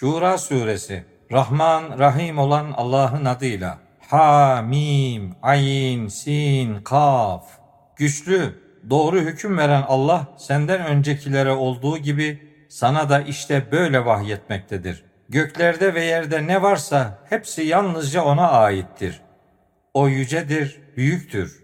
Şura suresi Rahman Rahim olan Allah'ın adıyla Ha Mim Ayin Sin Kaf Güçlü doğru hüküm veren Allah senden öncekilere olduğu gibi sana da işte böyle vahyetmektedir. Göklerde ve yerde ne varsa hepsi yalnızca ona aittir. O yücedir, büyüktür.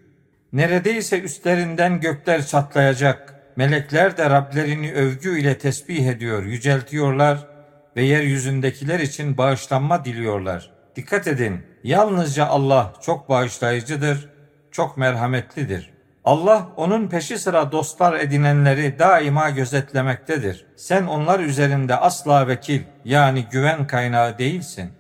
Neredeyse üstlerinden gökler çatlayacak. Melekler de Rablerini övgü ile tesbih ediyor, yüceltiyorlar ve yeryüzündekiler için bağışlanma diliyorlar. Dikkat edin, yalnızca Allah çok bağışlayıcıdır, çok merhametlidir. Allah onun peşi sıra dostlar edinenleri daima gözetlemektedir. Sen onlar üzerinde asla vekil yani güven kaynağı değilsin.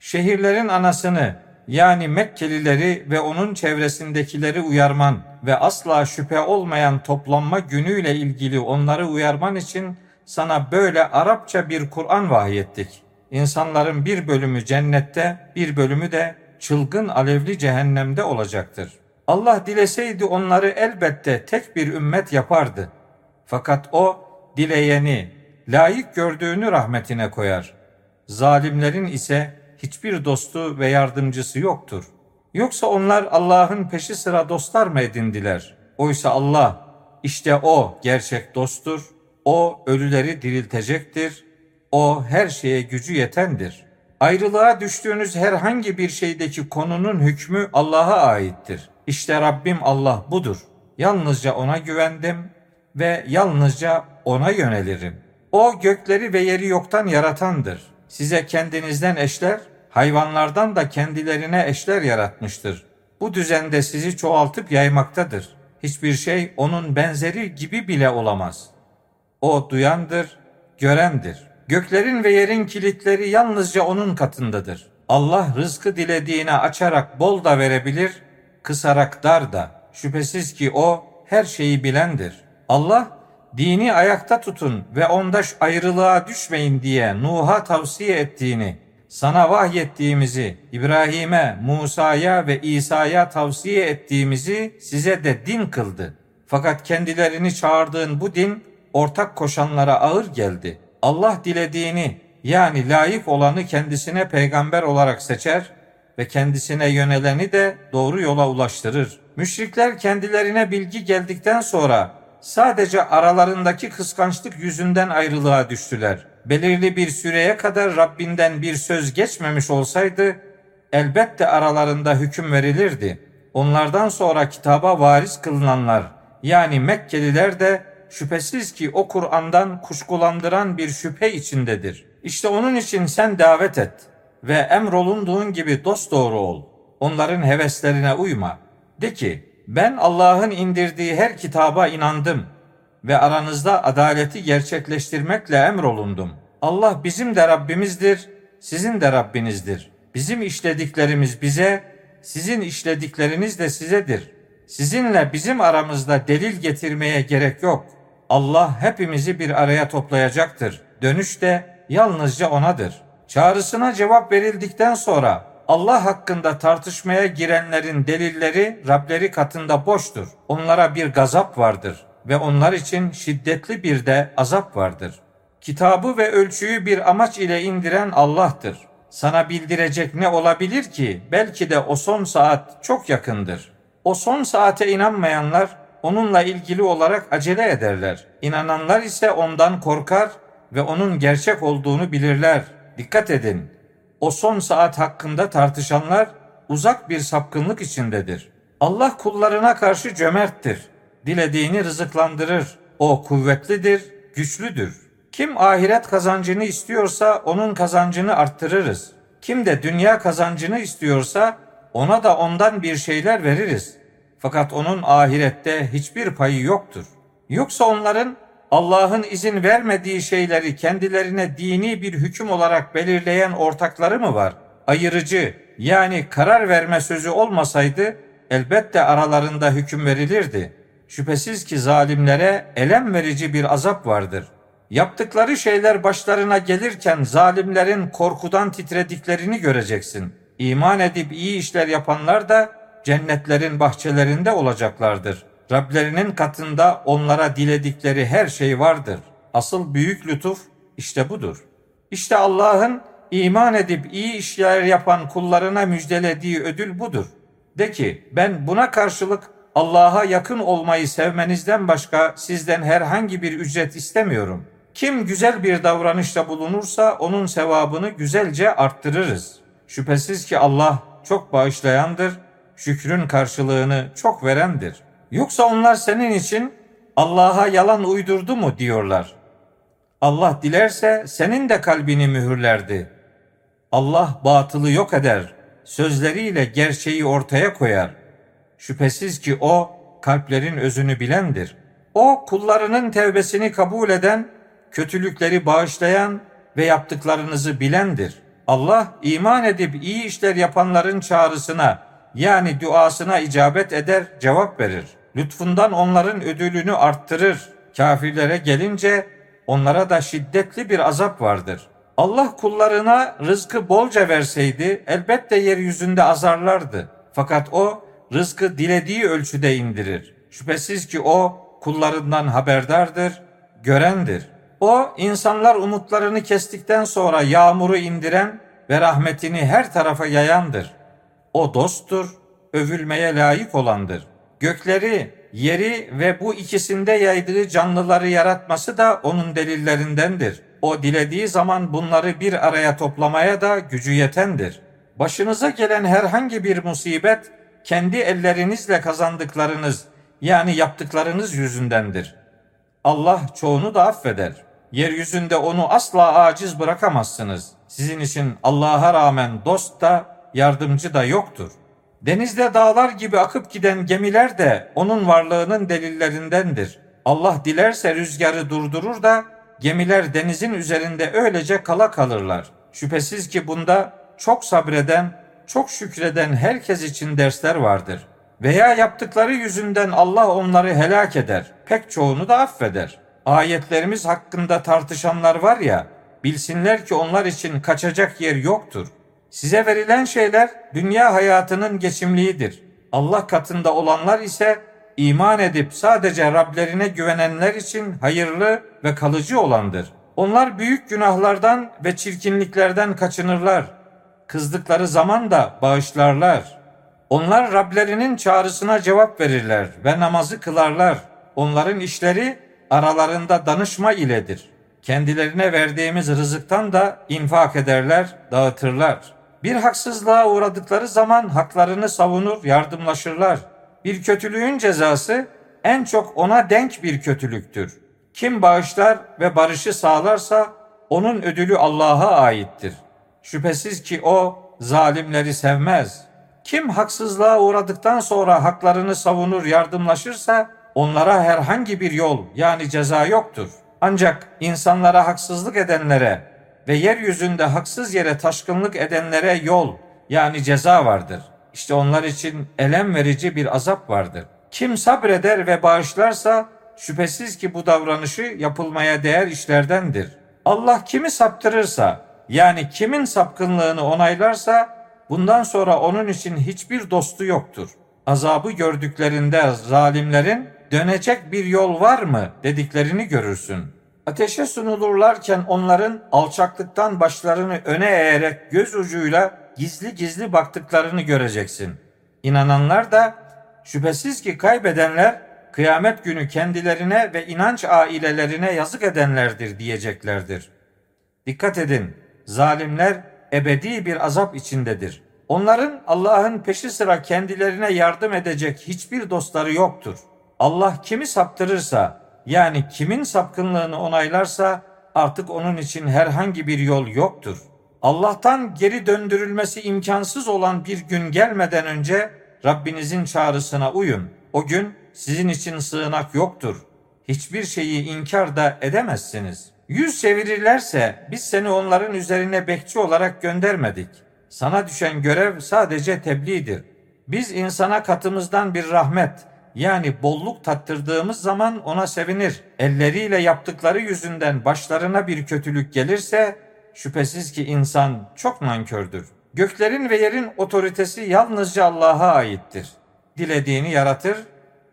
Şehirlerin anasını yani Mekkelileri ve onun çevresindekileri uyarman ve asla şüphe olmayan toplanma günüyle ilgili onları uyarman için sana böyle Arapça bir Kur'an vahyettik. İnsanların bir bölümü cennette, bir bölümü de çılgın alevli cehennemde olacaktır. Allah dileseydi onları elbette tek bir ümmet yapardı. Fakat o dileyeni, layık gördüğünü rahmetine koyar. Zalimlerin ise hiçbir dostu ve yardımcısı yoktur. Yoksa onlar Allah'ın peşi sıra dostlar mı edindiler? Oysa Allah işte o gerçek dosttur. O ölüleri diriltecektir. O her şeye gücü yetendir. Ayrılığa düştüğünüz herhangi bir şeydeki konunun hükmü Allah'a aittir. İşte Rabbim Allah budur. Yalnızca ona güvendim ve yalnızca ona yönelirim. O gökleri ve yeri yoktan yaratandır. Size kendinizden eşler, hayvanlardan da kendilerine eşler yaratmıştır. Bu düzende sizi çoğaltıp yaymaktadır. Hiçbir şey onun benzeri gibi bile olamaz. O duyandır, görendir. Göklerin ve yerin kilitleri yalnızca onun katındadır. Allah rızkı dilediğine açarak bol da verebilir, kısarak dar da. Şüphesiz ki o her şeyi bilendir. Allah dini ayakta tutun ve onda ayrılığa düşmeyin diye Nuh'a tavsiye ettiğini, sana vahyettiğimizi, İbrahim'e, Musa'ya ve İsa'ya tavsiye ettiğimizi size de din kıldı. Fakat kendilerini çağırdığın bu din ortak koşanlara ağır geldi. Allah dilediğini yani layık olanı kendisine peygamber olarak seçer ve kendisine yöneleni de doğru yola ulaştırır. Müşrikler kendilerine bilgi geldikten sonra sadece aralarındaki kıskançlık yüzünden ayrılığa düştüler. Belirli bir süreye kadar Rabbinden bir söz geçmemiş olsaydı elbette aralarında hüküm verilirdi. Onlardan sonra kitaba varis kılınanlar yani Mekkeliler de şüphesiz ki o Kur'an'dan kuşkulandıran bir şüphe içindedir. İşte onun için sen davet et ve emrolunduğun gibi dost doğru ol. Onların heveslerine uyma. De ki ben Allah'ın indirdiği her kitaba inandım ve aranızda adaleti gerçekleştirmekle emrolundum. Allah bizim de Rabbimizdir, sizin de Rabbinizdir. Bizim işlediklerimiz bize, sizin işledikleriniz de sizedir. Sizinle bizim aramızda delil getirmeye gerek yok. Allah hepimizi bir araya toplayacaktır. Dönüş de yalnızca onadır. Çağrısına cevap verildikten sonra Allah hakkında tartışmaya girenlerin delilleri Rableri katında boştur. Onlara bir gazap vardır ve onlar için şiddetli bir de azap vardır. Kitabı ve ölçüyü bir amaç ile indiren Allah'tır. Sana bildirecek ne olabilir ki? Belki de o son saat çok yakındır. O son saate inanmayanlar onunla ilgili olarak acele ederler. İnananlar ise ondan korkar ve onun gerçek olduğunu bilirler. Dikkat edin. O son saat hakkında tartışanlar uzak bir sapkınlık içindedir. Allah kullarına karşı cömerttir. Dilediğini rızıklandırır. O kuvvetlidir, güçlüdür. Kim ahiret kazancını istiyorsa onun kazancını arttırırız. Kim de dünya kazancını istiyorsa ona da ondan bir şeyler veririz. Fakat onun ahirette hiçbir payı yoktur. Yoksa onların Allah'ın izin vermediği şeyleri kendilerine dini bir hüküm olarak belirleyen ortakları mı var? Ayırıcı yani karar verme sözü olmasaydı elbette aralarında hüküm verilirdi. Şüphesiz ki zalimlere elem verici bir azap vardır. Yaptıkları şeyler başlarına gelirken zalimlerin korkudan titrediklerini göreceksin. İman edip iyi işler yapanlar da cennetlerin bahçelerinde olacaklardır. Rablerinin katında onlara diledikleri her şey vardır. Asıl büyük lütuf işte budur. İşte Allah'ın iman edip iyi işler yapan kullarına müjdelediği ödül budur. De ki ben buna karşılık Allah'a yakın olmayı sevmenizden başka sizden herhangi bir ücret istemiyorum. Kim güzel bir davranışta bulunursa onun sevabını güzelce arttırırız. Şüphesiz ki Allah çok bağışlayandır, şükrün karşılığını çok verendir. Yoksa onlar senin için Allah'a yalan uydurdu mu diyorlar. Allah dilerse senin de kalbini mühürlerdi. Allah batılı yok eder, sözleriyle gerçeği ortaya koyar. Şüphesiz ki o kalplerin özünü bilendir. O kullarının tevbesini kabul eden, kötülükleri bağışlayan ve yaptıklarınızı bilendir. Allah iman edip iyi işler yapanların çağrısına yani duasına icabet eder, cevap verir. Lütfundan onların ödülünü arttırır. Kafirlere gelince onlara da şiddetli bir azap vardır. Allah kullarına rızkı bolca verseydi elbette yeryüzünde azarlardı. Fakat o rızkı dilediği ölçüde indirir. Şüphesiz ki o kullarından haberdardır, görendir. O insanlar umutlarını kestikten sonra yağmuru indiren ve rahmetini her tarafa yayandır. O dosttur, övülmeye layık olandır. Gökleri, yeri ve bu ikisinde yaydığı canlıları yaratması da onun delillerindendir. O dilediği zaman bunları bir araya toplamaya da gücü yetendir. Başınıza gelen herhangi bir musibet kendi ellerinizle kazandıklarınız yani yaptıklarınız yüzündendir. Allah çoğunu da affeder. Yeryüzünde onu asla aciz bırakamazsınız. Sizin için Allah'a rağmen dost da yardımcı da yoktur. Denizde dağlar gibi akıp giden gemiler de onun varlığının delillerindendir. Allah dilerse rüzgarı durdurur da gemiler denizin üzerinde öylece kala kalırlar. Şüphesiz ki bunda çok sabreden, çok şükreden herkes için dersler vardır. Veya yaptıkları yüzünden Allah onları helak eder. Pek çoğunu da affeder. Ayetlerimiz hakkında tartışanlar var ya, bilsinler ki onlar için kaçacak yer yoktur. Size verilen şeyler dünya hayatının geçimliğidir. Allah katında olanlar ise iman edip sadece Rablerine güvenenler için hayırlı ve kalıcı olandır. Onlar büyük günahlardan ve çirkinliklerden kaçınırlar. Kızdıkları zaman da bağışlarlar. Onlar Rablerinin çağrısına cevap verirler ve namazı kılarlar. Onların işleri aralarında danışma iledir. Kendilerine verdiğimiz rızıktan da infak ederler, dağıtırlar. Bir haksızlığa uğradıkları zaman haklarını savunur, yardımlaşırlar. Bir kötülüğün cezası en çok ona denk bir kötülüktür. Kim bağışlar ve barışı sağlarsa onun ödülü Allah'a aittir. Şüphesiz ki o zalimleri sevmez. Kim haksızlığa uğradıktan sonra haklarını savunur, yardımlaşırsa onlara herhangi bir yol yani ceza yoktur. Ancak insanlara haksızlık edenlere ve yeryüzünde haksız yere taşkınlık edenlere yol yani ceza vardır. İşte onlar için elem verici bir azap vardır. Kim sabreder ve bağışlarsa şüphesiz ki bu davranışı yapılmaya değer işlerdendir. Allah kimi saptırırsa yani kimin sapkınlığını onaylarsa bundan sonra onun için hiçbir dostu yoktur. Azabı gördüklerinde zalimlerin dönecek bir yol var mı dediklerini görürsün. Ateşe sunulurlarken onların alçaklıktan başlarını öne eğerek göz ucuyla gizli gizli baktıklarını göreceksin. İnananlar da şüphesiz ki kaybedenler kıyamet günü kendilerine ve inanç ailelerine yazık edenlerdir diyeceklerdir. Dikkat edin, zalimler ebedi bir azap içindedir. Onların Allah'ın peşi sıra kendilerine yardım edecek hiçbir dostları yoktur. Allah kimi saptırırsa, yani kimin sapkınlığını onaylarsa artık onun için herhangi bir yol yoktur. Allah'tan geri döndürülmesi imkansız olan bir gün gelmeden önce Rabbinizin çağrısına uyun. O gün sizin için sığınak yoktur. Hiçbir şeyi inkar da edemezsiniz. Yüz çevirirlerse biz seni onların üzerine bekçi olarak göndermedik. Sana düşen görev sadece tebliğdir. Biz insana katımızdan bir rahmet, yani bolluk tattırdığımız zaman ona sevinir. Elleriyle yaptıkları yüzünden başlarına bir kötülük gelirse şüphesiz ki insan çok nankördür. Göklerin ve yerin otoritesi yalnızca Allah'a aittir. Dilediğini yaratır,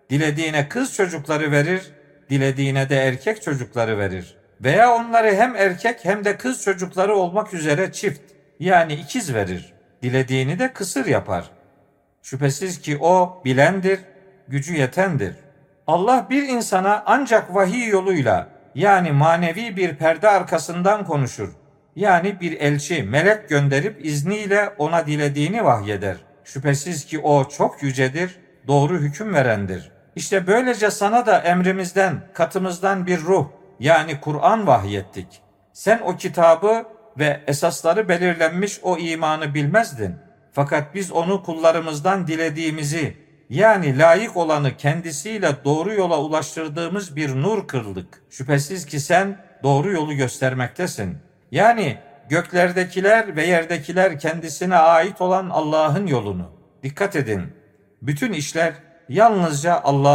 dilediğine kız çocukları verir, dilediğine de erkek çocukları verir. Veya onları hem erkek hem de kız çocukları olmak üzere çift yani ikiz verir. Dilediğini de kısır yapar. Şüphesiz ki o bilendir, gücü yetendir. Allah bir insana ancak vahiy yoluyla yani manevi bir perde arkasından konuşur. Yani bir elçi, melek gönderip izniyle ona dilediğini vahyeder. Şüphesiz ki o çok yücedir, doğru hüküm verendir. İşte böylece sana da emrimizden, katımızdan bir ruh yani Kur'an vahyettik. Sen o kitabı ve esasları belirlenmiş o imanı bilmezdin. Fakat biz onu kullarımızdan dilediğimizi yani layık olanı kendisiyle doğru yola ulaştırdığımız bir nur kırdık. Şüphesiz ki sen doğru yolu göstermektesin. Yani göklerdekiler ve yerdekiler kendisine ait olan Allah'ın yolunu. Dikkat edin. Bütün işler yalnızca Allah